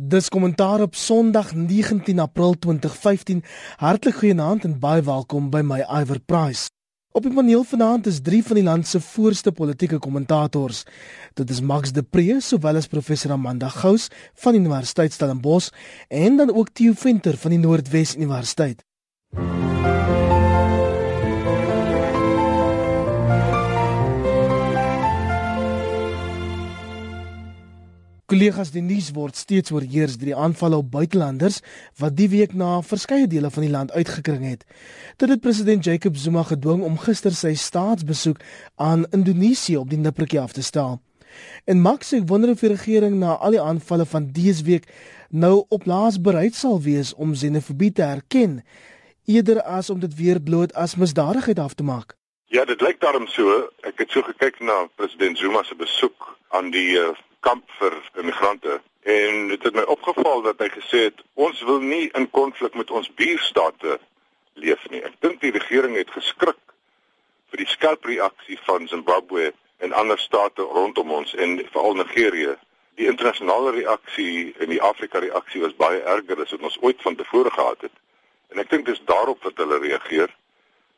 Dis kommentaar op Sondag 19 April 2015. Hartlik goeienaand en baie welkom by my Iwer Price. Op die paneel vanaand is drie van die land se voorste politieke kommentators. Dit is Max de Pre, sowel as professor Amanda Gous van die Universiteit Stellenbosch en dan ook Theo Venter van die Noordwes Universiteit. Kollegas, die nuus word steeds oorheers deur die aanvalle op buitelanders wat die week na verskeie dele van die land uitgekring het. Dit het president Jacob Zuma gedwing om gister sy staatsbesoek aan Indonesië op die nippertjie af te stel. En Max sê wonder of die regering na al die aanvalle van dese week nou op laas bereid sal wees om xenofobie te erken eerder as om dit weer bloot as misdadigheid af te maak. Ja, dit lyk daarom so. Ek het so gekyk na president Zuma se besoek aan die uh, kamp vir immigrante en dit het my opgeval dat hy gesê het ons wil nie in konflik met ons buurstate leef nie. Ek dink die regering het geskrik vir die skerp reaksie van Zimbabwe en ander state rondom ons en veral Nigerië. Die internasionale reaksie en die Afrika reaksie was baie erger as wat ons ooit van tevore gehad het. En ek dink dis daarop wat hulle reageer.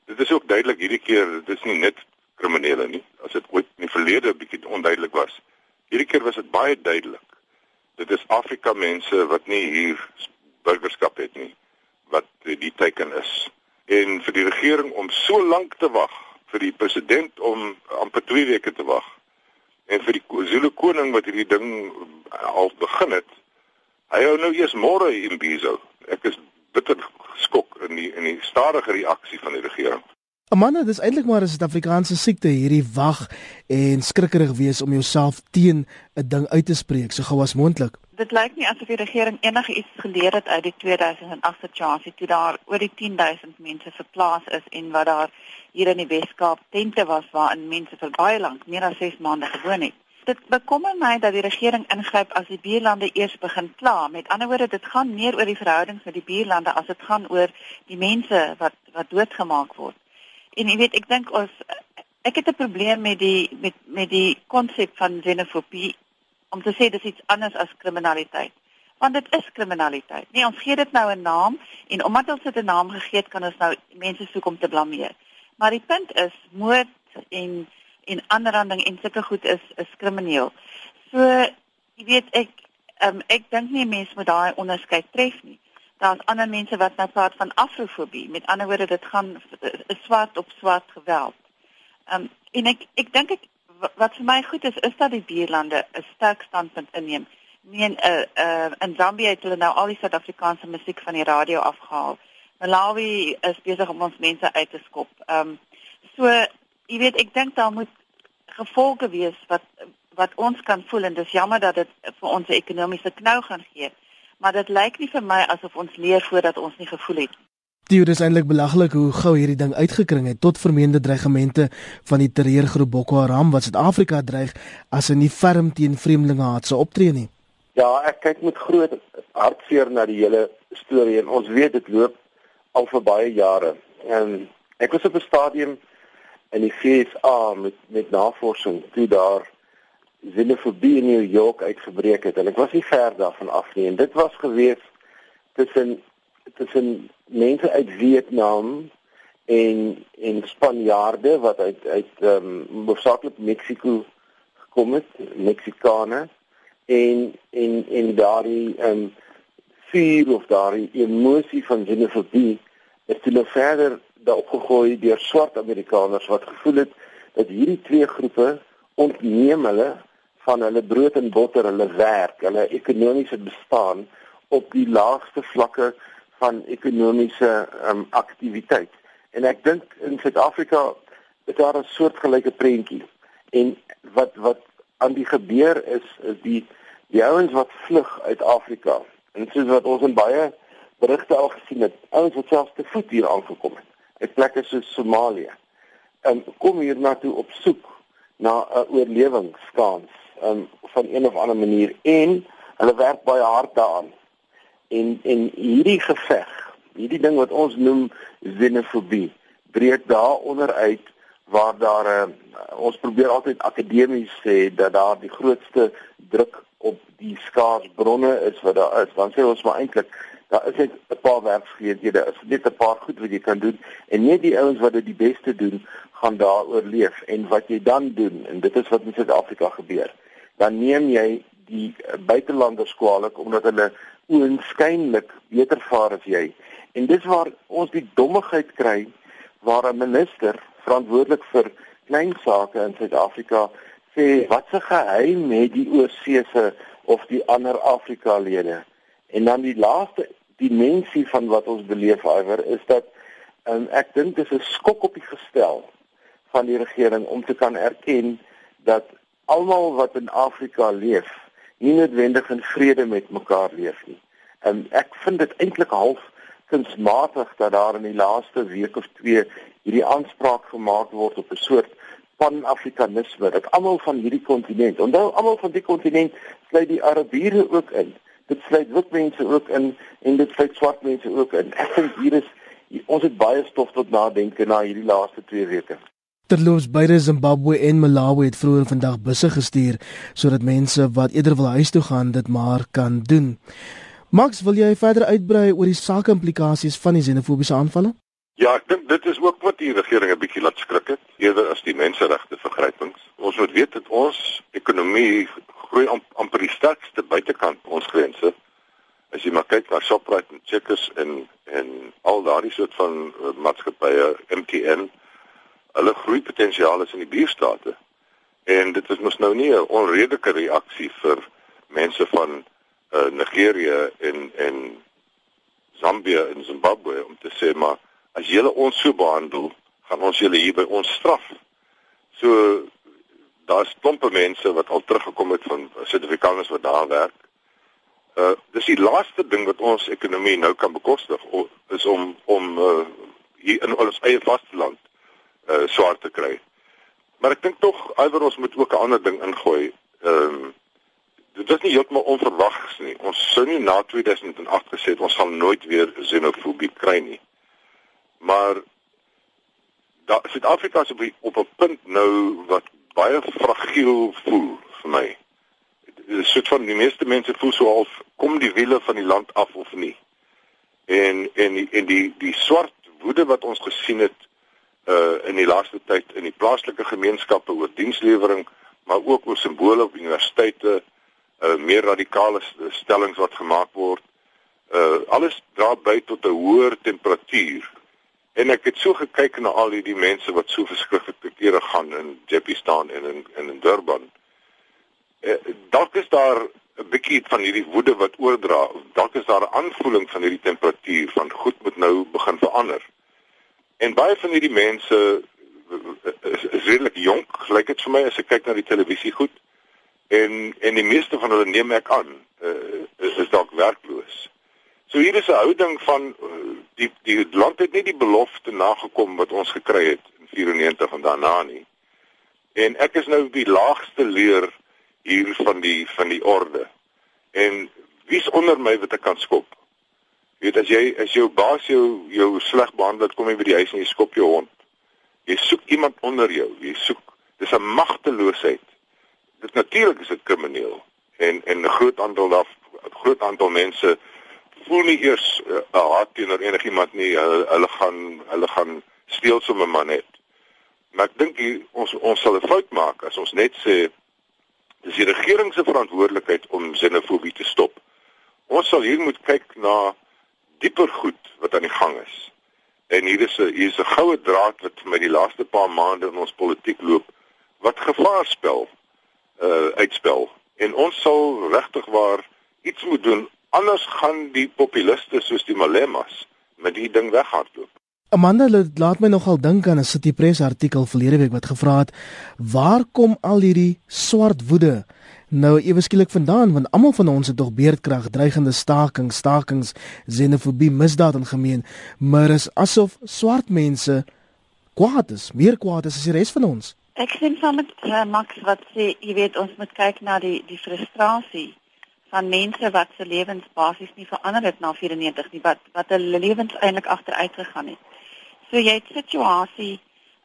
Dit is ook duidelik hierdie keer dit is nie net kriminele nie, as dit ooit in die verlede 'n bietjie onduidelik was. Hierdie keer was dit baie duidelik. Dit is Afrika mense wat nie hier burgerskap het nie wat die teken is. En vir die regering om so lank te wag, vir die president om amper 2 weke te wag en vir die Zulu koning wat hierdie ding al begin het. Hy hou nou eers môre in Bizo. Ek is bitter geskok in die in die stadige reaksie van die regering. Amanda, dis eintlik maar 'n Suid-Afrikaanse siekte hierdie wag en skrikkerig wees om jouself teen 'n ding uit te spreek so gou as moontlik. Dit lyk nie asof die regering enige iets geleer het uit die 2008 situasie toe daar oor die 10000 mense verplaas is en wat daar hier in die Wes-Kaap tente was waarin mense vir baie lank, meer as 6 maande gewoon het. Dit bekommer my dat die regering ingryp as die buurlande eers begin kla. Met ander woorde, dit gaan meer oor die verhoudings met die buurlande as dit gaan oor die mense wat wat doodgemaak word. En jy weet, ek dink ons ek het 'n probleem met die met met die konsep van xenofobie om te sê dis iets anders as kriminaliteit. Want dit is kriminaliteit. Nee, ons gee dit nou 'n naam en omdat ons dit 'n naam gegee het, kan ons nou mense soek om te blameer. Maar die punt is moord en en aanranding en sulke goed is is krimineel. So jy weet ek um, ek dink nie mense moet daai onderskeid tref nie daar's ander mense wat nou praat van afrofobie. Met ander woorde, dit gaan 'n swart op swart geweld. Ehm um, en ek ek dink ek wat vir my goed is is dat die buurlande 'n sterk standpunt inneem. Nie in 'n uh, uh, in Zambia het hulle nou al die Suid-Afrikaanse musiek van die radio afgehaal. Malawi is besig om ons mense uit te skop. Ehm um, so jy weet ek dink daar moet gevolge wees wat wat ons kan voel en dis jammer dat dit vir ons 'n ekonomiese knou gaan gee maar dit lyk nie vir my asof ons leer voordat ons nie gevoel het. Dit is eintlik belaglik hoe gou hierdie ding uitgekring het tot vermeende dreigemente van die terreurgroep Boko Haram wat Suid-Afrika dreig as 'n nie ferm teen vreemdelinge haat sou optree nie. Ja, ek kyk met groot hartseer na die hele storie en ons weet dit loop al vir baie jare. En ek was op 'n stadium in die FSA met met navorsing toe daar xenofobie in New York uitgebreek het. En ek was nie ver daarvan af nie. En dit was gewees tussen tussen mense uit Vietnam en en Spanjaarde wat uit uit ehm um, hoofsaaklik Mexiko gekom het, Meksikane en en en daardie ehm um, vuur of daardie emosie van xenofobie is toe nou verder daarop gegooi deur swart Amerikaners wat gevoel het dat hierdie twee groepe ontneem hulle van hulle brood en botter, hulle werk, hulle ekonomiese bestaan op die laagste vlakke van ekonomiese um, aktiwiteit. En ek dink in Suid-Afrika is daar 'n soortgelyke prentjie. En wat wat aan die gebeur is is die die ouens wat vlug uit Afrika. En soos wat ons in baie berigte al gesien het, ouens wat selfs te voet hier aangekom het. Uit plekke soos Somalië. En kom hier na toe op soek na 'n oorlewingskans um, van een of ander manier en hulle werk baie hard daaraan. En en hierdie geveg, hierdie ding wat ons noem xenofobie, breek daaronder uit waar daar 'n uh, ons probeer altyd akademies sê dat daar die grootste druk op die skaars bronne is wat daar is, dan sê ons maar eintlik daar is net 'n paar werksgeleenthede, is net 'n paar goed wat jy kan doen en net die ouens wat dit die beste doen, gaan daar oorleef en wat jy dan doen en dit is wat in Suid-Afrika gebeur. Dan neem jy die buitelanders kwaliek omdat hulle oënskynlik beter vaar as jy. En dis waar ons die dommigheid kry waar 'n minister verantwoordelik vir klein sake in Suid-Afrika sê wat se geheim het die oorseese of die ander Afrika lede. En dan die laaste dimensie van wat ons beleef iwer is dat um, ek dink dis 'n skok op die gestel van die regering om te kan erken dat almal wat in Afrika leef nie noodwendig in vrede met mekaar leef nie. En ek vind dit eintlik half kunsmatig dat daar in die laaste week of twee hierdie aanspraak gemaak word op 'n soort pan-afrikanisme dat almal van hierdie kontinent, onthou almal van die kontinent sluit die Arabiere ook in. Dit sluit wit mense ook in en dit sluit swart mense ook in. Ek dink hier is ons het baie stof tot nadenke na hierdie laaste 2 weke. Terloops beide Zimbabwe en Malawi het vroeër vandag busse gestuur sodat mense wat eerder wil huis toe gaan dit maar kan doen. Max, wil jy verder uitbrei oor die sake implikasies van die xenofobiese aanvalle? Ja, ek dink dit is ook wat die regering 'n bietjie laat skrik het, eerder as die menseregte vergrypings. Ons moet weet dat ons ekonomie groei am, amper die sterkste buitekant ons grense. As jy maar kyk na Shoprite en Checkers en en al daardie soort van uh, maatskappye, MTN, hulle groeipotensiaal is in die buurstate. En dit is mos nou nie 'n onredelike reaksie vir mense van uh, Nigerië en en Zambië en Zimbabwe om te sê maar as julle ons so behandel, gaan ons julle hier by ons straf. So daar's klompe mense wat al teruggekom het van Suid-Afrikaners wat daar werk. Uh dis die laaste ding wat ons ekonomie nou kan bekostig is om om uh hier in ons eie vasteland uh swaar te kry. Maar ek dink tog iewers ons moet ook 'n ander ding ingooi. Ehm um, dit is nie heeltemal onverwags nie. Ons sou nie na 2008 gesê het ons sal nooit weer xenofobie kry nie maar daar Suid-Afrika is op die, op 'n punt nou wat baie fragiel voel vir my. Soort van die meeste mense voel so half kom die wiele van die land af of nie. En en die, en die die swart woede wat ons gesien het uh in die laaste tyd in die plaaslike gemeenskappe oor dienslewering, maar ook oor simbole op universiteite, uh meer radikale stellings wat gemaak word. Uh alles dra by tot 'n hoër temperatuur En ek het so gekyk na al hierdie mense wat so verskriklike kere gaan in Jeppe staan en in in, in Durban. Eh, dalk is daar 'n bietjie van hierdie woede wat oordra. Dalk is daar 'n aanvoeling van hierdie temperatuur van goed moet nou begin verander. En baie van hierdie mense is, is redelik jonk, gelyk dit vir my as ek kyk na die televisie goed. En en die meeste van hulle neem ek aan, uh, is, is dalk werkloos. So hier is 'n houding van uh, die die land het nie die belofte nagekom wat ons gekry het in 94 en daarna nie. En ek is nou die laagste leer hier van die van die orde. En wie's onder my wat ek kan skop? Jy weet as jy as jou baas jou jou sleg behandel, kom jy by die huis en jy skop jou hond. Jy soek iemand onder jou. Jy soek dis 'n magteloosheid. Dit natuurlik is dit krimineel en en 'n groot aantal daar 'n groot aantal mense voel nie eers 'n uh, eh, haat teenoor enigiemand nie. Hulle, hulle gaan hulle gaan steel sommer maar net. Maar ek dink ons ons sal 'n fout maak as ons net sê dis die regering se verantwoordelikheid om xenofobie te stop. Ons sal hier moet kyk na dieper goed wat aan die gang is. En hier is 'n hier is 'n goue draad wat met die laaste paar maande in ons politiek loop wat gevaar spel uh uitspel. En ons sal regtig waar iets moet doen Anders gaan die populiste soos die Malemas met die ding weghardloop. Amanda laat my nogal dink aan 'n City Press artikel verlede week wat gevra het waar kom al hierdie swart woede nou ewe skielik vandaan? Want almal van ons het tog beerdkrag dreigende stakings stakings xenofobie misdaad en gemeen. Maar is asof swart mense kwaad is meer kwaad is as die res van ons. Ek sien van met uh, Max wat sê jy weet ons moet kyk na die die frustrasie van mense wat se lewens basies nie verander het na 94 nie wat wat hulle lewens eintlik agteruit gegaan het. So jy het situasie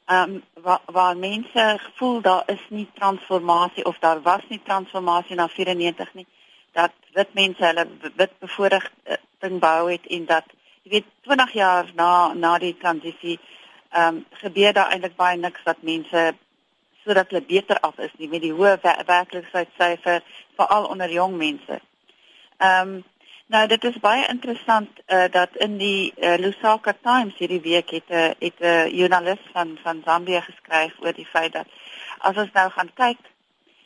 ehm um, waar waar mense gevoel daar is nie transformasie of daar was nie transformasie na 94 nie dat wit mense hulle wit bevoordiging bou het en dat jy weet 20 jaar na na die transisie ehm um, gebeur daar eintlik baie niks dat mense sodat hulle beter af is nie met die hoë werklikheidsyfer veral onder jong mense. Ehm um, nou dit is baie interessant uh, dat in die uh, Lusaka Times hierdie week het 'n uh, het 'n uh, joernalis van van Zambia geskryf oor die feit dat as ons nou gaan kyk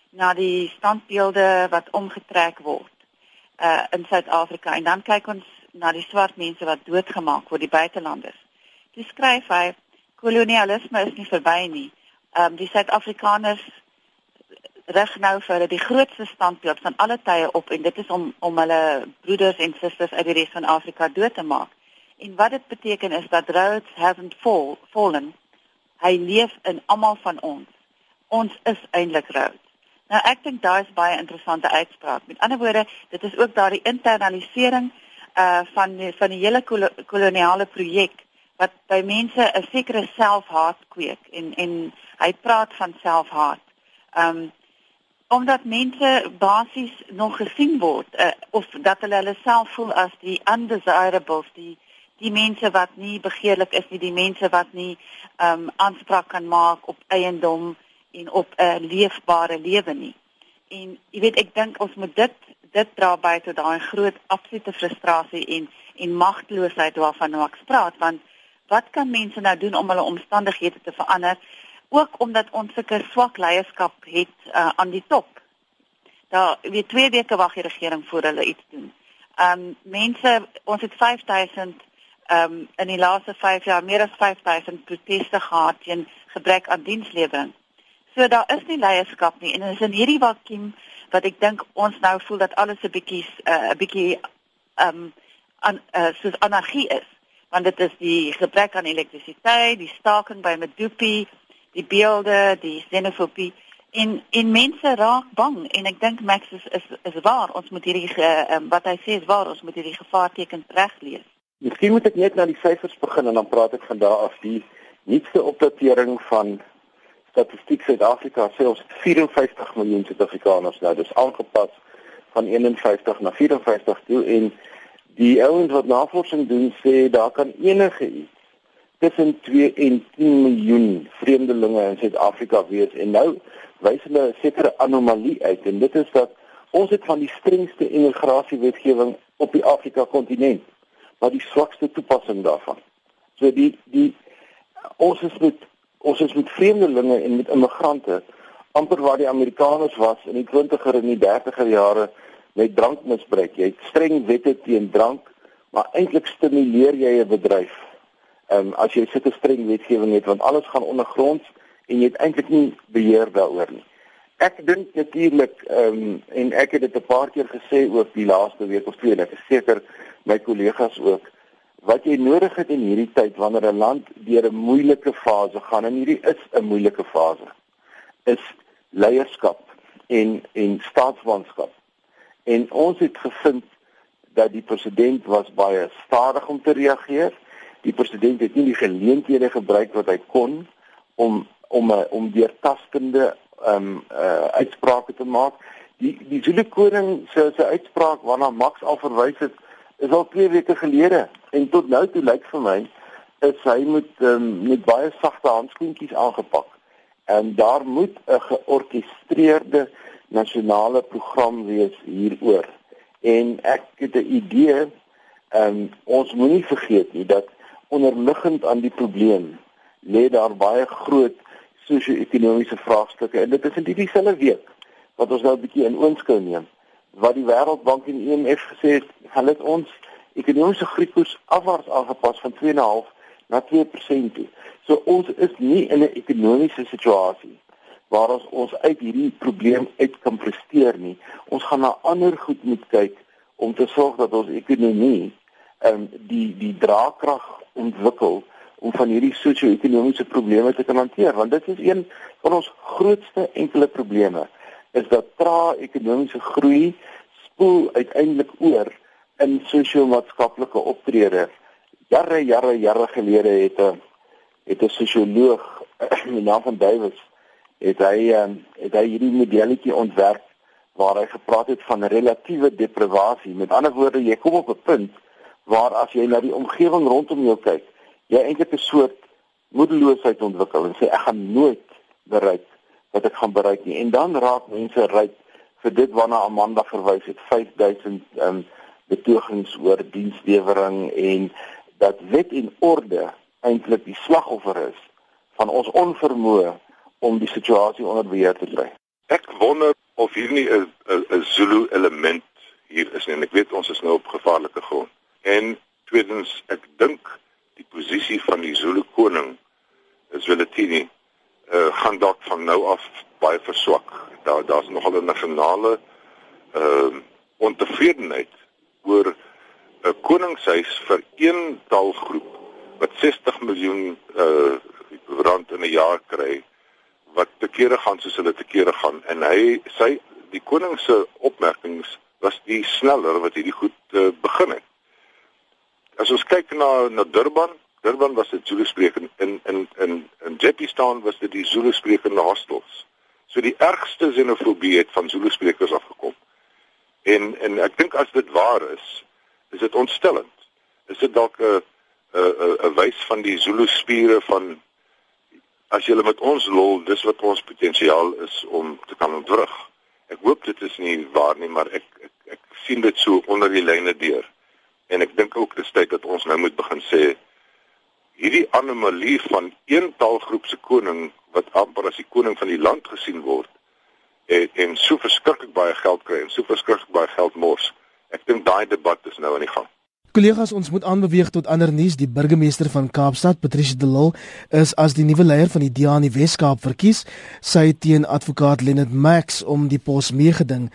na die standbeelde wat omgetrek word uh in Suid-Afrika en dan kyk ons na die swart mense wat doodgemaak word die buitelanders. Dis skryf hy kolonialisme is nie verby nie. Ehm um, die Suid-Afrikaners rig nou vir hulle die grootste standbeeld van alle tye op en dit is om om hulle broeders en susters uit die res van Afrika dood te maak. En wat dit beteken is dat Rhodes haven't fall, fallen. Hy leef in almal van ons. Ons is eintlik Rhodes. Nou ek dink daai is baie interessante uitspraak. Met ander woorde, dit is ook daardie internalisering uh van die, van die hele kol koloniale projek wat by mense 'n sekere selfhaat kweek en en hy praat van selfhaat. Um omdat mense basies nog gesien word uh, of dat hulle hulle self voel as die undesirables, die die mense wat nie begeerlik is nie, die mense wat nie um aanspraak kan maak op eiendom en op 'n leefbare lewe nie. En jy weet ek dink ons moet dit dit dra by tot daai groot absolute frustrasie en en magteloosheid waarvan nou ek praat want wat kan mense nou doen om hulle omstandighede te verander ook omdat ons sulke swak leierskap het uh, aan die top. Daar weer twee weke wag die regering voor hulle iets doen. Ehm um, mense ons het 5000 ehm um, in die laaste 5 jaar meer as 5000 proteste gehad teen gebrek aan dienslewering. So daar is nie leierskap nie en is in hierdie vakuum wat ek dink ons nou voel dat alles 'n bietjie uh, 'n uh, bietjie ehm um, aan uh, soos anargie is want dit is die gebrek aan elektrisiteit, die staking by Medupi, die beelde, die xenofobie. En en mense raak bang. En ek dink Max is is is waar. Ons moet hierdie uh, wat hy sê is waar. Ons moet hierdie gevaarteken reg lees. Miskien moet ek net na die syfers begin en dan praat ek van daar af. Die nuutste opdatering van Statistiek Suid-Afrika sê ons 54 miljoen Suid-Afrikaners nou. Dis aangepas van 51 na 54 toe en die ouens wat navorsing doen sê daar kan enige iets tussen 2 en 10 miljoen vreemdelinge in Suid-Afrika wees en nou wys hulle 'n sekere anomalie uit en dit is dat ons het van die strengste immigrasiewetgewing op die Afrika kontinent maar die swakste toepassing daarvan. So die die ons is met ons is met vreemdelinge en met immigrante amper waar die Amerikaners was in die 20er en die 30er jare met drankmisbruik. Jy het streng wette teen drank, maar eintlik stimuleer jy 'n bedryf ehm um, as jy sulke streng wetgewing het want alles gaan ondergronds en jy het eintlik nie beheer daaroor nie. Ek dink natuurlik ehm um, en ek het dit 'n paar keer gesê ook die laaste week of twee ek seker my kollegas ook wat jy nodig het in hierdie tyd wanneer 'n land deur 'n moeilike fase gaan en hierdie is 'n moeilike fase is leierskap en en staatsmanskap. En ons het gevind dat die president was baie stadig om te reageer die president het nie die geleenthede gebruik wat hy kon om om 'n om deurtastende ehm um, uh, uitsprake te maak. Die die Zulu koning se se uitspraak waarna Max al verwys het, is al 2 weke gelede en tot nou toe lyk vir my is hy met um, met baie sagte handskoentjies aangepak. En daar moet 'n georkestreerde nasionale program wees hieroor. En ek het 'n idee, um, ons moenie vergeet nie dat onderliggend aan die probleem lê daar baie groot sosio-ekonomiese vraagstukke en dit is in hierdie selfe week wat ons nou 'n bietjie in oënskou neem wat die Wêreldbank en IMF gesê het hulle het ons ekonomiese groeikoers afwaarts aangepas van 2.5 na 2% toe. So ons is nie in 'n ekonomiese situasie waar ons ons uit hierdie probleem uit kan presteer nie. Ons gaan na ander goed moet kyk om te sorg dat ons ekonomie ehm die die draagkrag ontwikkel om van hierdie sosio-ekonomiese probleme te kan hanteer want dit is een van ons grootste enkele probleme is dat trae ekonomiese groei spoel uiteindelik oor in sosio-maatskaplike optrede. Jare jare jare gelede het 'n het 'n sosioloog in die naam van Davies het hy um, het hy hierdie modelletjie ontwerp waar hy gepraat het van relatiewe deprivasie. Met ander woorde, jy kom op 'n punt waar as jy na die omgewing rondom jou kyk, jy eintlik 'n soort moedeloosheid ontwikkel en sê ek gaan nooit bereik wat ek gaan bereik nie. En dan raak mense ryk vir dit waarna Amanda verwys het, 5000 ehm um, betogings oor dienslewering en dat wet en orde eintlik die slagoffer is van ons onvermoë om die situasie onder beheer te kry. Ek wonder of hier nie 'n 'n Zulu element hier is nie. En ek weet ons is nou op gevaarlike grond. En tweedens, ek dink die posisie van die Zulu koning is Willitini uh, gaan dalk van nou af baie verswak. Daar daar's nogal 'n nasionale ehm uh, ontevredenheid oor 'n koningshuis vir een taalgroep wat 60 miljoen uh rand in 'n jaar kry wat te kere gaan soos hulle te kere gaan en hy sy die koning se opmerkings was die sneller wat hierdie goed uh, begin het. As ons kyk na na Durban, Durban was dit Zulu sprekend in in in in Jeppeston was dit die Zulu sprekende hostels. So die ergste xenofobie het van Zulu sprekers afgekom. En en ek dink as dit waar is, is dit ontstellend. Is dit dalk 'n 'n 'n wys van die Zulu spiere van as jy met ons lol, dis wat ons potensiaal is om te kan ontwrig. Ek hoop dit is nie waar nie, maar ek ek, ek sien dit so onder die lyne deur. En ek dink ook dis tyd dat ons nou moet begin sê hierdie anomalie van een taalgroep se koning wat amper as die koning van die land gesien word en, en so verskriklik baie geld kry en so verskriklik baie geld mors. Ek dink daai debat is nou aan die gang. Kollegas, ons moet aanbeweeg tot ander nuus. Die burgemeester van Kaapstad, Patricia de Lille, is as die nuwe leier van die DA in die Wes-Kaap verkies. Sy het teen advokaat Leonard Max om die pos meegeding.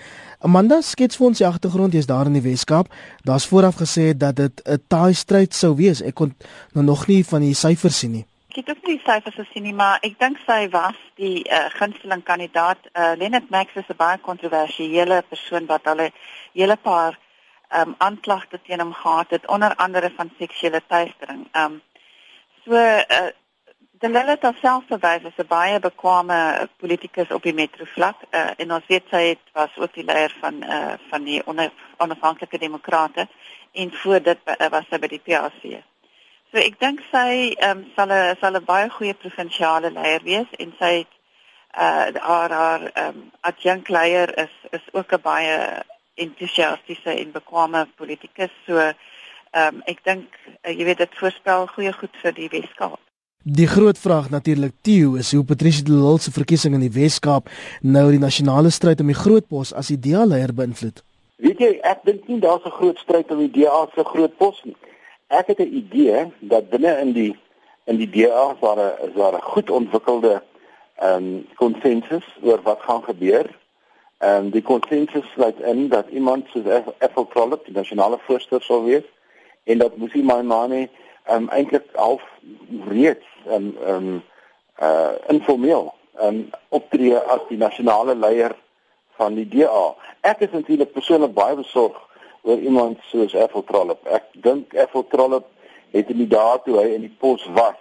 Amanda skets vir ons die agtergrond. Jy's daar in die Wes-Kaap. Daar's vooraf gesê dat dit 'n taai stryd sou wees. Ek kon nou nog nie van die syfers sien nie. Ek het ook nie die syfers gesien nie, maar ek dink sy was die uh, gunsteling kandidaat. Uh, Leonard Max is 'n baie kontroversiële persoon wat 'n hele paar um, aanklagte teen hom gehad het onder andere van seksuele teistering. Ehm um, so uh, de Lille het homself verwys as 'n baie bekwame politikus op die metro vlak uh, en ons weet sy het was ook die leier van uh, van die onafhanklike demokrate en voor dit uh, was sy by die PAC. So ek dink sy ehm um, sal 'n sal 'n baie goeie provinsiale leier wees en sy het uh haar haar ehm um, adjunkt leier is is ook 'n baie entoesiastiese en bekwame politikus. So ehm um, ek dink uh, jy weet dit voorspel goeie goed vir die Weskaap. Die groot vraag natuurlik Theo is hoe Patricia de Lille se verkiesing in die Weskaap nou die nasionale stryd om die groot pos as die DA-leier beïnvloed. Weet jy, ek dink nie daar's 'n groot stryd om die DA se groot pos nie. Ek het 'n idee dat binne in die in die DA waar 'n waar 'n goed ontwikkelde ehm um, konsensus oor wat gaan gebeur En die konsensus sluit in dat iemand soos Ethel Trollip die nasionale voorsteur sal wees en dat Musi Maimane um, eintlik half reeds um, um, uh, informeel um, optree as die nasionale leier van die DA. Ek is natuurlik persoonlik baie besorg oor iemand soos Ethel Trollip. Ek dink Ethel Trollip het in die dae toe hy in die pos was,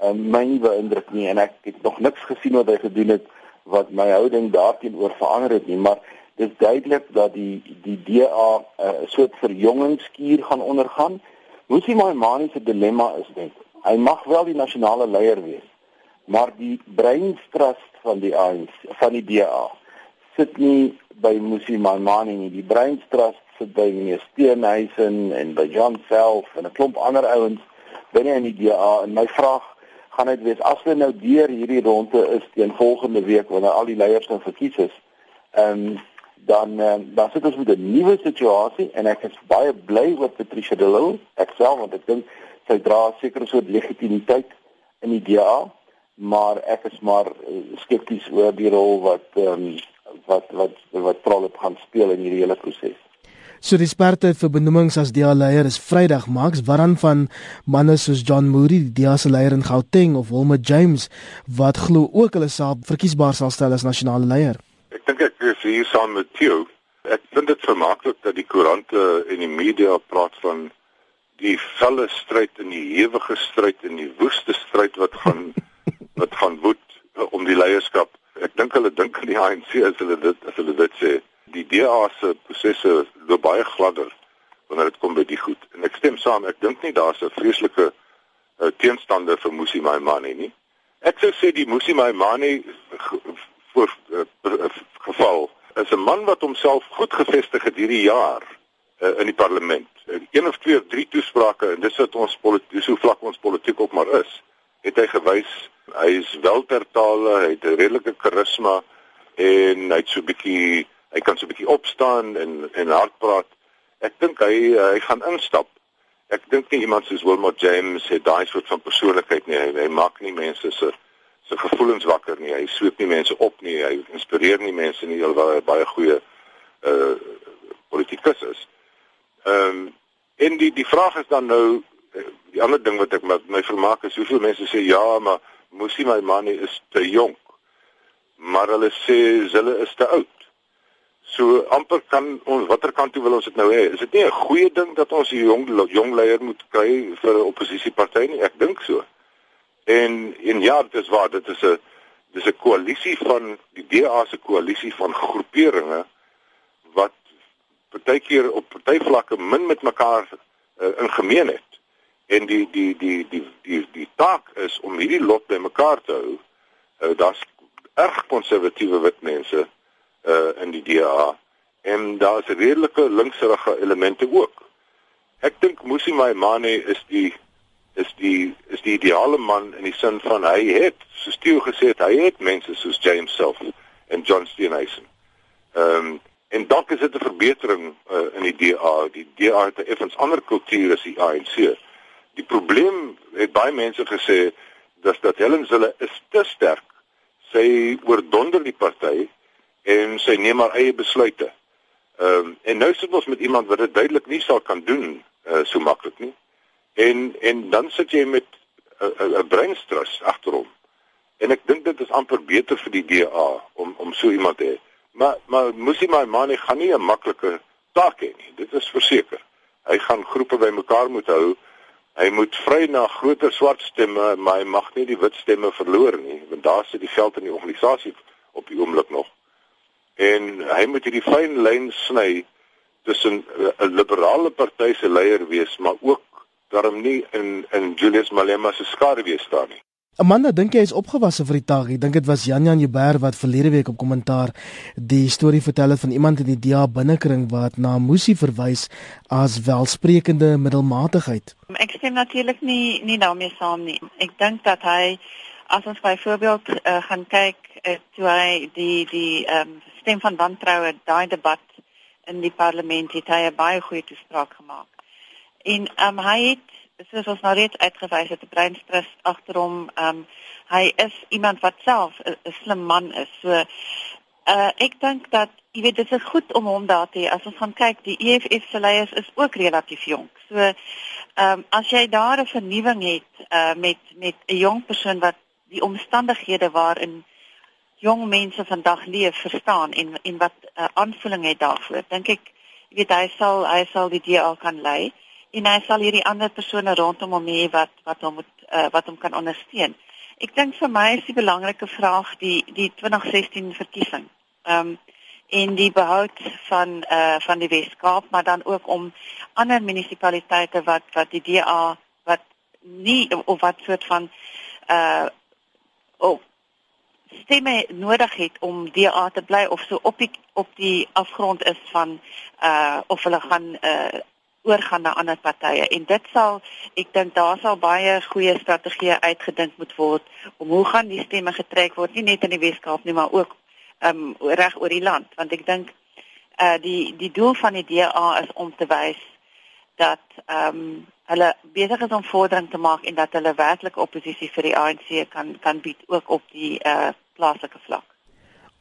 um, my nie beïndruk nie en ek het nog niks gesien wat hy gedoen het wat my houding daarteenoor verander het nie, maar dit duidelik dat die die DA 'n uh, soort verjongingskuur gaan ondergaan. Hoe sien my maniese dilemma is dit? Hy mag wel die nasionale leier wees, maar die breinstrust van die ANC, van die DA sit nie by Musi Maimane nie. Die breinstrust sit by meneer Steenhuisen en by John self en 'n klomp ander ouens binne in die DA en my vraag gaan dit wees as hulle nou deur hierdie ronde is teen volgende week wanneer al die leiers nou verkies is. Ehm um, dan um, dan sit ons met 'n nuwe situasie en ek is baie bly oor Patricia de Lille. Ek self want ek dink sy dra 'n soort legitimiteit in die DA, maar ek is maar uh, skepties oor die rol wat ehm um, wat wat wat Trollop gaan speel in hierdie hele proses. So die spertyd vir benoemings as DA leier is Vrydag maaks waran van manne soos John Moody, die DA se leier in Gauteng of Wilma James wat glo ook hulle sal verkiesbaar sal stel as nasionale leier. Ek dink ek is hier saam met Theo. Ek vind dit vermaaklik dat die koerante en die media praat van die felle stryd en die hewige stryd en die woeste stryd wat gaan wat gaan woed uh, om die leierskap. Ek dink hulle dink aan die ANC as hulle dit as hulle dit sê. Die DA se prosesse loop baie gladder wanneer dit kom by die goed. En ek stem saam, ek dink nie daar's 'n vreeslike uh, teenstander vir Musi Maimane nie. Ek sou sê die Musi Maimane voor uh, geval is 'n man wat homself goed gevestig het hierdie jaar uh, in die parlement. Uh, een of twee of drie toesprake en dis wat ons politiek so vlak ons politiek ook maar is. Het hy gewys hy is wel ter tale, hy het 'n redelike karisma en hy het so 'n bietjie hy kan so 'n bietjie opstaan en en hard praat. Ek dink hy hy gaan instap. Ek dink nie iemand soos Wilmot James het daai soort van persoonlikheid nie. Hy, hy maak nie mense se se gevoelens wakker nie. Hy sweep nie mense op nie. Hy inspireer nie mense nie hy baie goeie uh politikus is. Ehm um, en die die vraag is dan nou eh, die ander ding wat ek met my vermaak is hoeveel mense sê ja, maar Musi my man is te jonk. Maar hulle sê hulle is te oud. So amper kan ons watter kant toe wil ons dit nou hê? Is dit nie 'n goeie ding dat ons 'n jong jong leier moet kry vir 'n oppositieparty nie? Ek dink so. En en ja, dit is waar, dit is 'n dis 'n koalisie van die DA se koalisie van groeperinge wat partykeer op partyvlakke min met mekaar uh, in gemeen het. En die die die die die die taak is om hierdie lot bymekaar te hou. Uh, Daar's erg konservatiewe wit mense uh in die DA en daar's redelike linkserige elemente ook. Ek dink Musi Maimane is die is die is die ideale man in die sin van hy het soos Theo gesê het hy het mense soos James self en John Steenhuisen. Ehm um, en dalk is dit 'n verbetering uh, in die DA. Die DA het 'n effens ander kultuur as die ANC. Die probleem het baie mense gesê dat dat Helen Zille is te sterk. Sy oordonder die party en sy neem haar eie besluite. Ehm um, en nou sit ons met iemand wat dit duidelik nie sal kan doen uh, so maklik nie. En en dan sit jy met 'n 'n breinstrus agterom. En ek dink dit is amper beter vir die DA om om so iemand te hê. Maar maar Musi Maimane gaan nie 'n maklike taak hê nie. Dit is verseker. Hy gaan groepe bymekaar moet hou. Hy moet vry na groter swart stemme, maar hy mag nie die wit stemme verloor nie, want daar sit die geld in die organisasie op die oomblik nog en hy moet hierdie fyn lyn sny tussen 'n liberale party se leier wees maar ook daarom nie in in Julius Malema se skare wees staan nie. Amanda dink jy is opgewasse vir die taak. Ek dink dit was Jan Jan Jubber wat verlede week op kommentaar die storie vertel het van iemand in die DA binnekring wat na Musi verwys as welsprekende middelmatigheid. Ek stem natuurlik nie nie daarmee saam nie. Ek dink dat hy as ons byvoorbeeld uh, gaan kyk uh, toe hy die die ehm um, stem van wantroue daai debat in die parlement het hy 'n baie goeie toespraak gemaak. En ehm um, hy het soos ons nou reeds uitgewys het, 'n breinstres agter hom. Ehm um, hy is iemand wat self 'n slim man is. So uh ek dink dat jy weet dit is goed om hom daar te hê. As ons gaan kyk, die EFF se leiers is ook relatief jonk. So ehm um, as jy daar 'n vernuwing het uh met met 'n jong persoon wat die omstandighede waarin jong mense vandag leef verstaan en en wat 'n uh, aanvulling het daarvoor. Dink ek, jy weet hy sal hy sal die DA kan lei en hy sal hierdie ander persone rondom hom hê wat wat hom moet uh, wat hom kan ondersteun. Ek dink vir my is die belangrike vraag die die 2016 verkiesing. Ehm um, en die behoud van eh uh, van die Weskaap, maar dan ook om ander munisipaliteite wat wat die DA wat nie of wat soort van eh uh, oh, stemme nodig het om DA te bly of so op die op die afgrond is van uh of hulle gaan uh oorgaan na ander partye. En dit sal ek dink daar sal baie goeie strategieë uitgedink moet word om hoe gaan die stemme getrek word nie net in die Weskaap nie maar ook um reg oor die land. Want ek dink uh die die doel van die DA is om te wys dat um hulle besig is om vordering te maak en dat hulle werklik oppositie vir die ANC kan kan bied ook op die uh plaaslike vlak.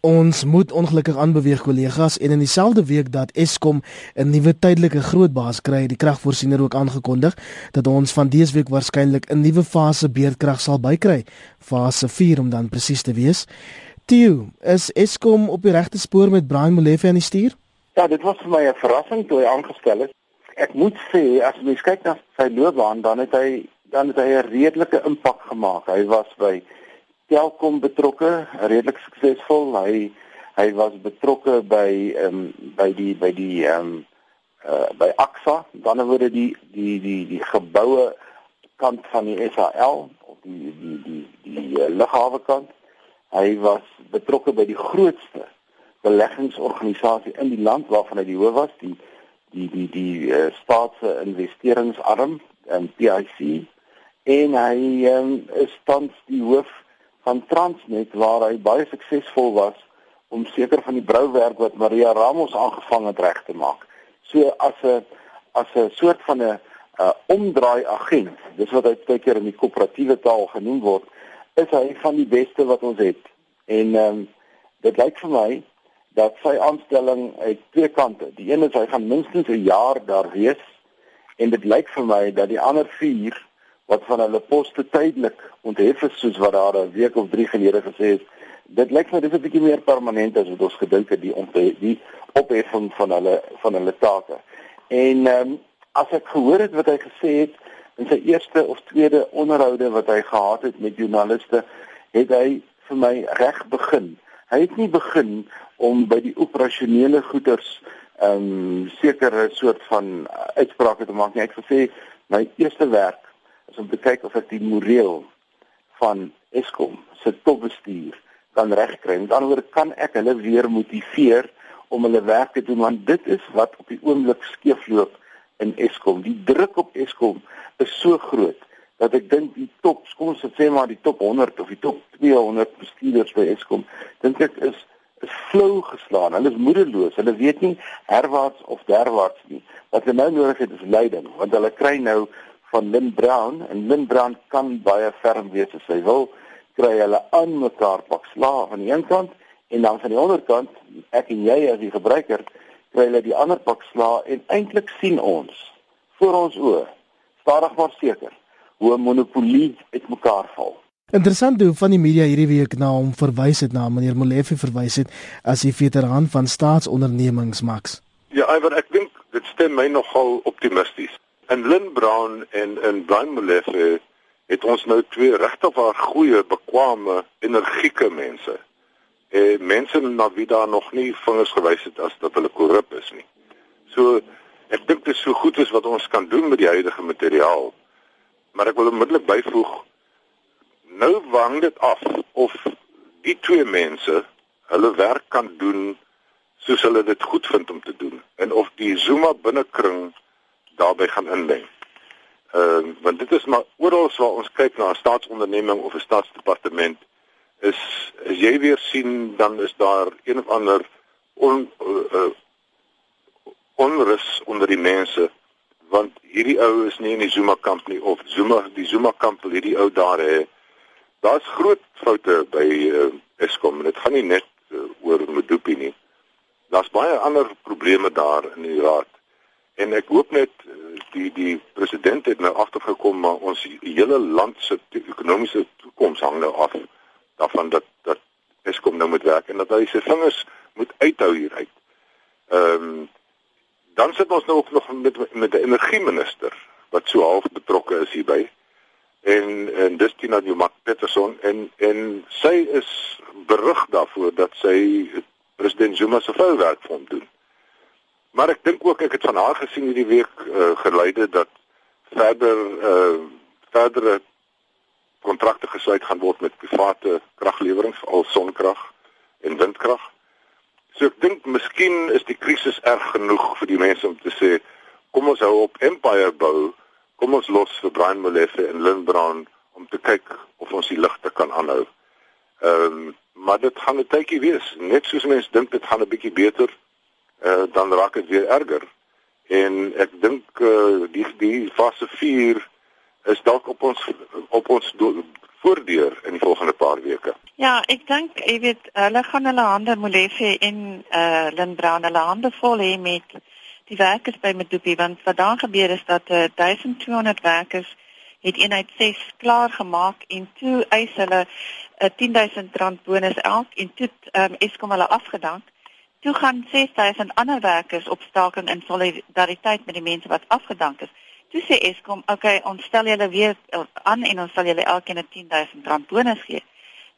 Ons moet ongelukkig aanbeweeg kollegas en in dieselfde week dat Eskom 'n nuwe tydelike grootbaas kry, die kragvoorsiener ook aangekondig dat ons van dese week waarskynlik 'n nuwe fase beerdkrag sal bykry, fase 4 om dan presies te wees. Tio, is Eskom op die regte spoor met Brian Molefe aan die stuur? Ja, dit was vir my 'n verrassing toe hy aangestel is ek moet sê as jy kyk na sy loopbaan dan het hy dan het hy 'n redelike impak gemaak. Hy was by Telkom betrokke, redelik suksesvol. Hy hy was betrokke by ehm um, by die by die ehm um, uh by AXA, dan word die die die die geboue kant van die SAL of die die die die, die uh, lughawe kant. Hy was betrokke by die grootste beleggingsorganisasie in die land waarvan hy die hoof was, die die die die uh, staatse investeringsarm en um, PIC en hy um, is tans die hoof van Transnet waar hy baie suksesvol was om seker van die brouwerk wat Maria Ramos aangevang het reg te maak. So as 'n as 'n soort van 'n uh, omdraai agent, dis wat hy baie keer in die koöperatiewe taal genoem word, is hy van die beste wat ons het. En ehm um, dit lyk vir my dat sy aanstelling uit twee kante. Die een is hy gaan minstens 'n jaar daar wees en dit lyk vir my dat die ander 4 wat van hulle poste tydelik onthef is soos wat daar 'n week of 3 gelede gesê is, dit lyk my dis 'n bietjie meer permanent as wat ons gedink het die onthef, die opheffing van hulle van hulle take. En ehm um, as ek gehoor het wat hy gesê het in sy eerste of tweede onderhoude wat hy gehad het met joernaliste, het hy vir my reg begin. Hy het nie begin om by die operasionele goederes ehm um, sekere soort van uitsprake te maak nie. Hy het gesê my eerste werk is om te kyk of ek die moreel van Eskom se topbestuur kan regkry. Met ander woorde kan ek hulle weer motiveer om hulle werk te doen want dit is wat op die oomblik skeefloop in Eskom. Die druk op Eskom is so groot dat ek dink die top, kom ons sê maar die top 100 of die top 200 bestuurders by Eskom, dink ek is flou geslaan. Hulle is moedeloos. Hulle weet nie herwaarts of derwaarts nie. Wat hulle nou nodig het is leiding, want hulle kry nou van Lynn Brown en Lynn Brown kan baie ferm wees as hy wil. Kry hulle aan mekaar pak slaag aan die een kant en dan van die ander kant, ek en jy as die gebruiker, kry hulle die ander pak slaag en eintlik sien ons voor ons oë stadig maar seker hoe 'n monopolie uitmekaar val. Interessant hoe van die media hierdie week na hom verwys het na meneer Molefe verwys het as die veteraan van staatsondernemings Max. Ja, Iver, ek dink dit stem my nogal optimisties. En Lynn Brown en en Brian Molefe het ons nou twee regtig waar goeie, bekwame, energieke mense. Eh mense na wie daar nog nie vingers gewys het as dat hulle korrup is nie. So ek dink dit is so goed as wat ons kan doen met die huidige materiaal. Maar ek wil onmiddellik byvoeg Nou wang dit af of die twee mense hulle werk kan doen soos hulle dit goed vind om te doen en of die Zuma binnekring daarbey gaan inlei. Ehm uh, want dit is maar oral waar ons kyk na 'n staatsonderneming of 'n staatsdepartement is as jy weer sien dan is daar een of ander on uh, onrus onder die mense want hierdie ou is nie in die Zuma kamp nie of Zuma die Zuma kamp wil hierdie ou daar hê Daar's groot foute by uh, Eskom en dit gaan nie net uh, oor Medupi nie. Daar's baie ander probleme daar in die raad. En ek hoop net uh, die die president het nou agtergekom maar ons hele land se ekonomiese toekoms hang nou af daarvan dat dat Eskom nou moet werk en dat hy sy vingers moet uithou hieruit. Ehm um, dan sit ons nou ook nog met met 'n energieminister wat so half betrokke is hierby en en dis Tina Newmark Peterson en en sy is berig daarvoor dat sy president Zuma se vuilwerk vir hom doen. Maar ek dink ook ek het van haar gesien hierdie week uh, geleide dat verder uh verdere kontrakte gesluit gaan word met private kraglewerings al sonkrag en windkrag. So ek dink miskien is die krisis erg genoeg vir die mense om te sê kom ons hou op empire bou kom ons los vir Brian Molefe en Lynn Brown om te kyk of ons die ligte kan aanhou. Ehm um, maar dit gaan 'n tydjie wees. Net soos mense dink dit gaan 'n bietjie beter, eh uh, dan raak dit weer erger. En ek dink eh uh, die die fase 4 is dalk op ons op ons voordeur in die volgende paar weke. Ja, ek dink jy weet hulle gaan hulle hande Molefe en eh uh, Lynn Brown hulle hande vol hê met die werkers by Medupi want wat daar gebeur is dat uh, eh, 1200 werkers het eenheid 6 klaar gemaak en toe eis hulle 'n uh, 10000 rand bonus elk en toe um, Eskom hulle afgedank Toe gaan 6000 ander werkers op staking in solidariteit met die mense wat afgedank is. Toe sê Eskom, "Oké, okay, ons stel julle weer aan en ons sal julle elkeen 'n 10000 rand bonus gee."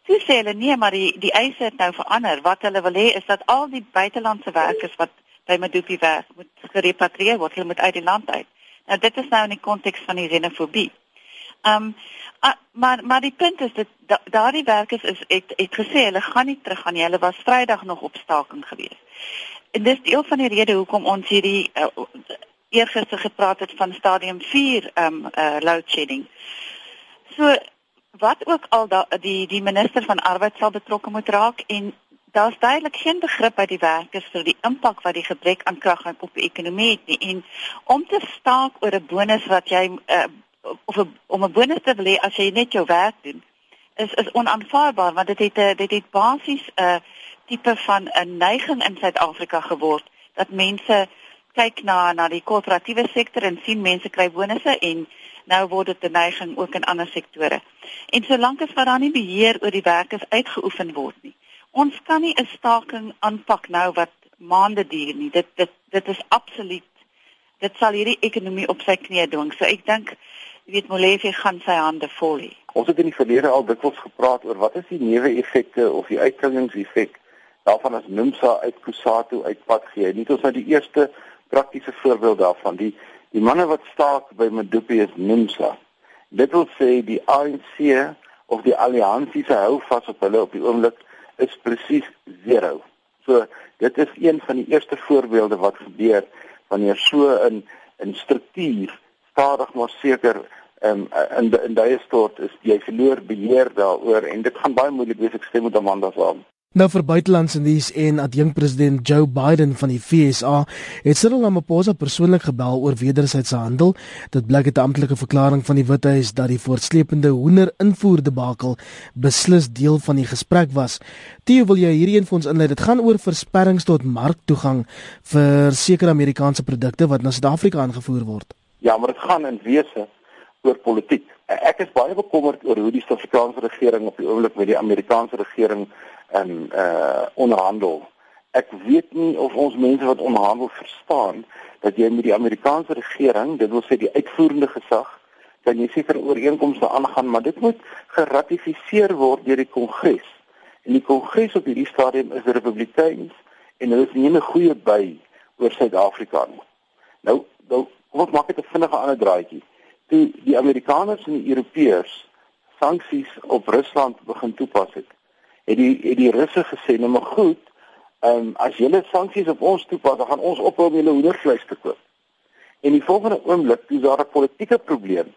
Toe sê hulle, "Nee, maar die die eise het nou verander. Wat hulle wil hê is dat al die buitelandse werkers wat by Medupi werk, moet gerepatrieer word, hulle moet uit die land uit." Nou dit is nou in die konteks van die xenofobie. Ehm um, uh, maar maar die punt is dat da, daardie werkers is het het gesê hulle gaan nie terug gaan nie. Hulle was Vrydag nog op staking gewees. En dis deel van die rede hoekom ons hierdie uh, eergister gepraat het van stadium 4 ehm um, uh, load shedding. So wat ook al da, die die minister van arbeid sal betrokke moet raak en daar's duidelik geen begrip by die werkers vir die impak wat die gebrek aan krag op die ekonomie het nie en om te staak oor 'n bonus wat jy uh, of om 'n bonus te wil hê as jy net jou werk doen is is onaanvaarbaar want dit het dit het basies 'n tipe van 'n neiging in Suid-Afrika geword dat mense kyk na na die korporatiewe sektor en sien mense kry bonusse en nou word dit 'n neiging ook in ander sektore. En solank as wat daar nie beheer oor die werkers uitgeoefen word nie. Ons kan nie 'n staking aanpak nou wat maande duur nie. Dit dit dit is absoluut dit sal hierdie ekonomie op sy knieë dwing. So ek dink jy weet Molefe gaan sy hande vol hê. Ons het in die verlede al dikwels gepraat oor wat is die neeweffekte of die uitklingingseffek daarvan as NUMSA uit Kusatu uitpad gee. Net ons nou die eerste praktiese voorbeeld daarvan. Die die manne wat staak by Medupi is NUMSA. Dit wil sê die ANC of die alliansie se hou vas op hulle op die oomblik is presies 0. So dit is een van die eerste voorbeelde wat gebeur wanneer so 'n 'n struktuur stadig maar seker um, in in daai stort is jy verloor beheer daaroor en dit gaan baie moeilik wees ek stem met Amanda saam. Nou vir buitelandse nuus en adjunk president Joe Biden van die FSA het Cyril Ramaphosa persoonlik gebel oor wederwysige handel. Dit blyk uit 'n amptelike verklaring van die Withuis dat die voortsleepende hoender invoer debakel beslis deel van die gesprek was. Theo, wil jy hierdie een vir ons inlei? Dit gaan oor versperrings tot marktoegang vir sekere Amerikaanse produkte wat na Suid-Afrika aangevoer word. Ja, maar dit gaan in wese oor politiek. Ek is baie bekommerd oor hoe die Suid-Afrikaanse regering op die oomblik met die Amerikaanse regering in uh onderhandel. Ek weet nie of ons mense wat onderhandel verstaan dat jy met die Amerikaanse regering, dit wil sê die uitvoerende gesag, kan jy seker ooreenkomste aangaan, maar dit moet geratifiseer word deur die Kongres. En die Kongres op hierdie stadium is Republikeins en hulle is nie 'n goeie by oor Suid-Afrika nie. Nou, nou kom ons maak dit 'n vinnige ander draaitjie. Toe die Amerikaners en die Europeërs sanksies op Rusland begin toepas het, het die het die Russe gesê nou maar goed, ehm um, as julle sanksies op ons toepas, dan gaan ons ophou om julle hoendervleis te koop. En die volgende oomblik, dis daar 'n politieke probleem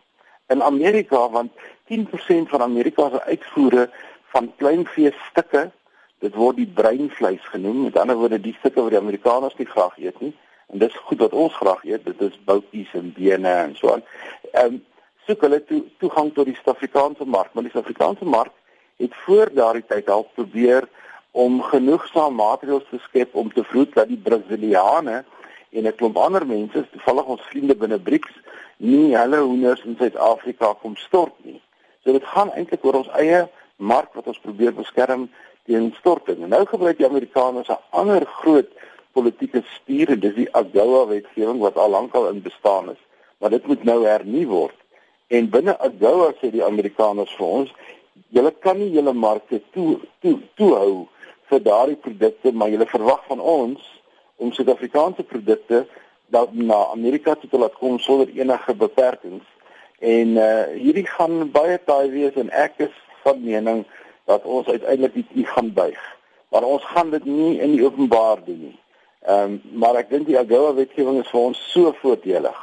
in Amerika want 10% van Amerika se uitvoere van kleinvee stukke, dit word die breinvleis genoem, met ander woorde die stukke wat die Amerikaners nie graag eet nie. En dis goed wat ons graag eet, dit is boutjies en bene en so aan. Ehm um, soek hulle toe toegang tot die Suid-Afrikaanse mark, maar die Suid-Afrikaanse mark het voor daardie tyd al probeer om genoegsaam maatreëls te skep om te vroeg dat die Brasiliane en 'n klomp ander mense, toevallig ons vriende binne BRICS, nie hulle hoenders in Suid-Afrika kom stort nie. So dit gaan eintlik oor ons eie mark wat ons probeer beskerm teen storting. En nou gebruik die Amerikaners 'n ander groot politieke spier en dis die AGOA wetgewing wat al lankal in bestaan is. Maar dit moet nou hernu word. En binne AGOA sê die Amerikaners vir ons, julle kan nie julle markte toe toe toehou vir daardie produkte maar julle verwag van ons om Suid-Afrikaanse produkte dat na Amerika toe te laat kom sonder enige beperkings. En uh, hierdie gaan baie taai wees en ek is van mening dat ons uiteindelik dit gaan buig. Maar ons gaan dit nie in die openbaar doen nie. Ehm um, maar ek dink die AGOA wetgewing is vir ons so voordelig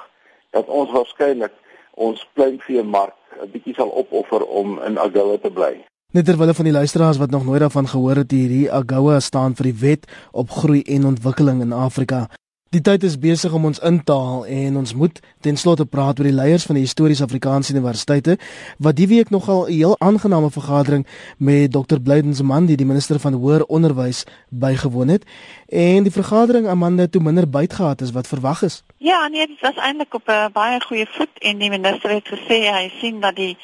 dat ons waarskynlik ons kleinveemark 'n bietjie sal opoffer om in AGOA te bly. Net terwyl van die luisteraars wat nog nooit daarvan gehoor het hierdie AGOA staan vir die Wet op Groei en Ontwikkeling in Afrika. Die tyd is besig om ons in te haal en ons moet ten slotte praat oor die leiers van die historiese Afrikaanse universiteite wat die week nogal 'n heel aangename vergadering met Dr. Blyden Zimandi, die minister van hoër onderwys, bygewoon het en die vergadering Amanda toe minder byt gehad as wat verwag is. Ja, nee, dit was eintlik op 'n baie goeie voet en die minister het gesê hy sien dat die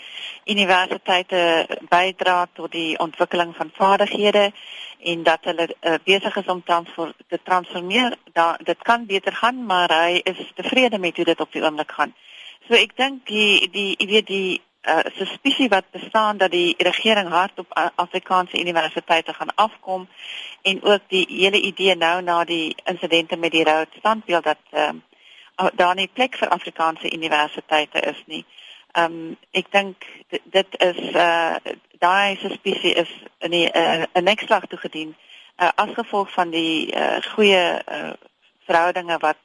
universiteite bydra tot die ontwikkeling van vaardighede en dat hulle uh, besig is om transfer, te transformeer. Da, dit kan beter gaan, maar hy is tevrede met hoe dit op die oomblik gaan. So ek dink die die jy weet die uh, suspisie wat bestaan dat die regering hard op Afrikaanse universiteite gaan afkom en ook die hele idee nou na die insidente met die rood standbeeld dat uh, daar nie plek vir Afrikaanse universiteite is nie. Ehm um, ek dink dit is uh daai suspisie is in 'n uh, 'n nekslag toegedien uh, as gevolg van die uh, goeie uh, verhoudinge wat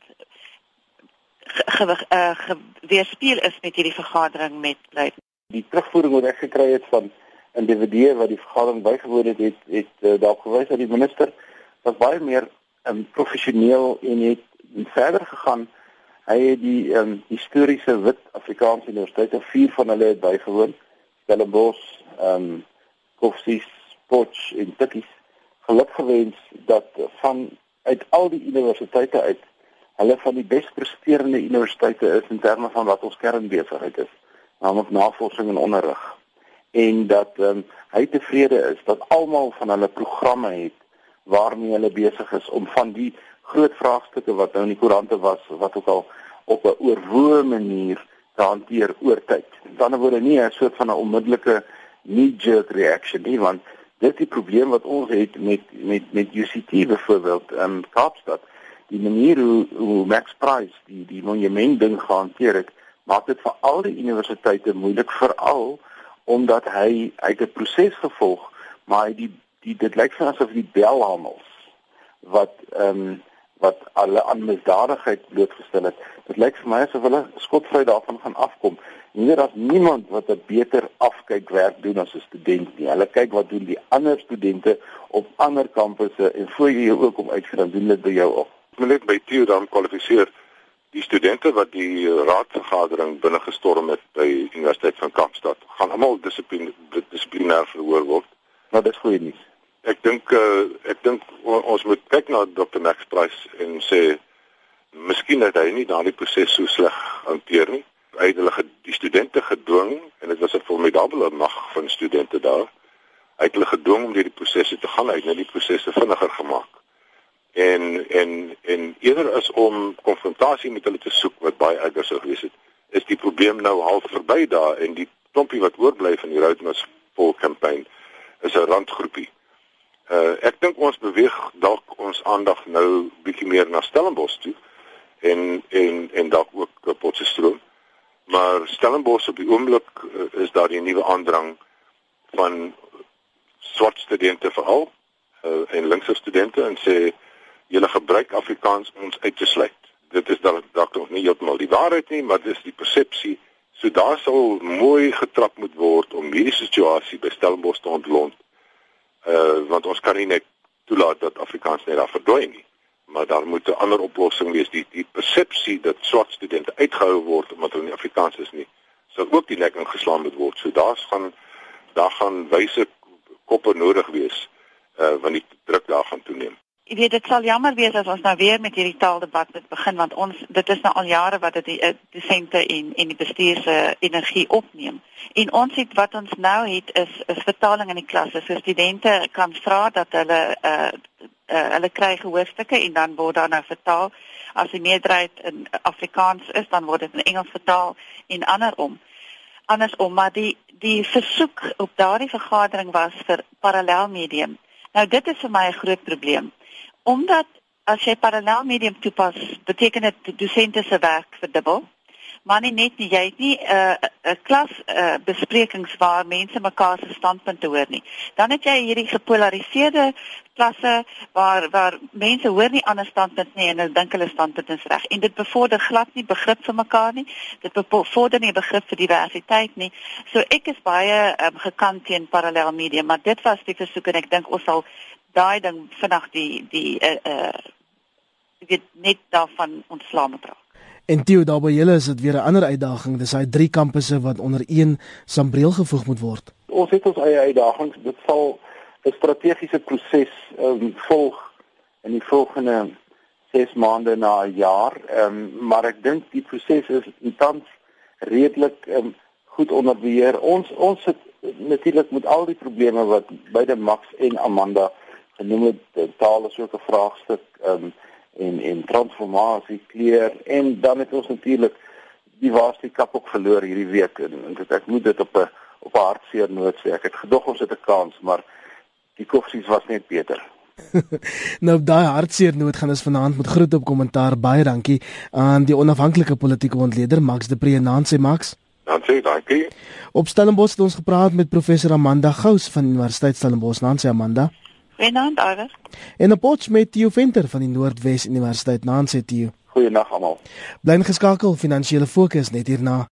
gewig uh, weerspieël is met hierdie vergadering met Luit. Die terugvoering wat ek gekry het van individue wat die vergadering bygewoon het, het, het uh, daarop gewys dat die minister was baie meer um, professioneel en het verder gegaan Hy het die um, historiese wit Afrikaanse universiteite vier van hulle het bygewoon. Stellenbosch, ehm um, Koffsies, Potch en Tikkies. Geluk gewens dat van uit al die universiteite uit hulle van die bespresterende universiteite is in terme van wat ons kernbesigheid is, naamlik navorsing en onderrig. En dat ehm um, hy tevrede is dat almal van hulle programme het waarmee hulle besig is om van die groot vraagstukke wat nou in die koerante was wat ook al op 'n oorwoë manier te hanteer oor tyd. Dan word nie 'n soort van 'n onmiddellike knee-jerk reaction nie want dit is die probleem wat ons het met met met UCT byvoorbeeld in Kaapstad. Die manier hoe hoe Max Price die die monument ding gehanteer het, maak dit vir al die universiteite moeilik veral omdat hy uit 'n proses gevolg, maar hy die die dit lyk vir asof die belhamels wat ehm um, wat hulle aan misdadigheid blootgestel het. Dit lyk vir my asof hulle skotvry daarvan gaan afkom. Nie dat niemand wat 'n beter afkykwerk doen as 'n student nie. Hulle kyk wat doen die ander studente op ander kampusse en voor jy ook om uitgaan doen dit by jou op. Net by Theo dan kwalifiseer die studente wat die raadvergadering binne gestorm het by Universiteit van Kaapstad gaan almal dissiplinêr verhoor word. Maar dit is goeie nuus ek dink uh, ek dink ons moet kyk na Dr. Max Price en sê miskien het hy nie daardie proses so sleg hanteer nie. Hy het hulle die studente gedwing en dit was 'n formidable mag van studente daar. Hy het hulle gedwing om hierdie prosesse te gaan uit, net die prosesse vinniger gemaak. En en en eerder as om konfrontasie met hulle te soek wat baie erger sou gewees het, is die probleem nou half verby daar en die klompie wat oorbly van die Roadmas vol kampanje is 'n randgroepie. Uh ek dink ons beweeg dalk ons aandag nou bietjie meer na Stellenbosch toe en en en dalk ook Potchefstroom. Maar Stellenbosch op die oomblik uh, is daar die nuwe aandrang van swart studente veral uh, en linkse studente en sê julle gebruik Afrikaans ons uit te sluit. Dit is dan dalk nog nie heeltemal die waarheid nie, maar dis die persepsie. So daar sal mooi getrap moet word om hierdie situasie by Stellenbosch te ontlont uh want ons kan nie net toelaat dat Afrikaans net daar verdwyn nie maar daar moet 'n ander oplossing wees. Die die persepsie dat swart studente uitgehou word omdat hulle nie Afrikaans is nie sou ook die nek ingeslaan moet word. So daar's gaan daar gaan wyse koppe nodig wees uh want die druk daar gaan toeneem Ek weet dit sal jammer wees as ons nou weer met hierdie taaldebat moet begin want ons dit is nou al jare wat dit die uh, dosente en en die bestuur se energie opneem. En ons het wat ons nou het is is vertaling in die klasse. So studente kan vra dat hulle uh, uh hulle kry gehoorstukke en dan word daar nou vertaal. As die meerderheid in Afrikaans is, dan word dit in Engels vertaal en andersom. Andersom, maar die die versoek op daardie vergadering was vir parallelmedium. Nou dit is vir my 'n groot probleem omdat as jy parallel medium toepas, beteken dit dosente se werk verdubbel. Maar nie net nie, jy het nie 'n uh, 'n klas uh, besprekings waar mense mekaar se standpunte hoor nie. Dan het jy hierdie gepolariseerde klasse waar waar mense hoor nie ander standpunte nie en hulle dink hulle standpunt is reg. En dit bevorder glad nie begrip vir mekaar nie. Dit bevorder nie begrip vir diversiteit nie. So ek is baie um, gekant teen parallel medium, maar dit was die versoek en ek dink ons sal daai ding vinnig die die uh uh weet net daarvan ontslae moet raak. En Theo daar by julle is dit weer 'n ander uitdaging. Dis daai drie kampusse wat onder een sambreel gevoeg moet word. Ons het ons eie uitdagings. Dit sal 'n strategiese proses um, volg in die volgende 6 maande na 'n jaar. Ehm um, maar ek dink die proses is tans redelik ehm um, goed onder beheer. Ons ons het natuurlik met al die probleme wat beide Max en Amanda genoem het, taal is ook 'n vraagstuk um, en en transformasie kleer en dan het ons natuurlik die waarste kap ook verloor hierdie week en, en dit, ek moet dit op 'n op 'n hartseer noot sê. Ek het gedog ons het 'n kans, maar die koffsies was net beter. nou daai hartseer noot gaan ons vanaand met groet op kommentaar baie dankie aan die onafhanklike politieke ontleder Max de Pre Nancy Max. Nancy, dankie. Op Stellenbosch het ons gepraat met professor Amanda Gous van Universiteit Stellenbosch. Nancy Amanda. Goeienaand, Iver. En op Potch met Theo Venter van die Noordwes Universiteit. Nancy Theo. Goeienaand almal. Bly geskakel, finansiële fokus net hierna.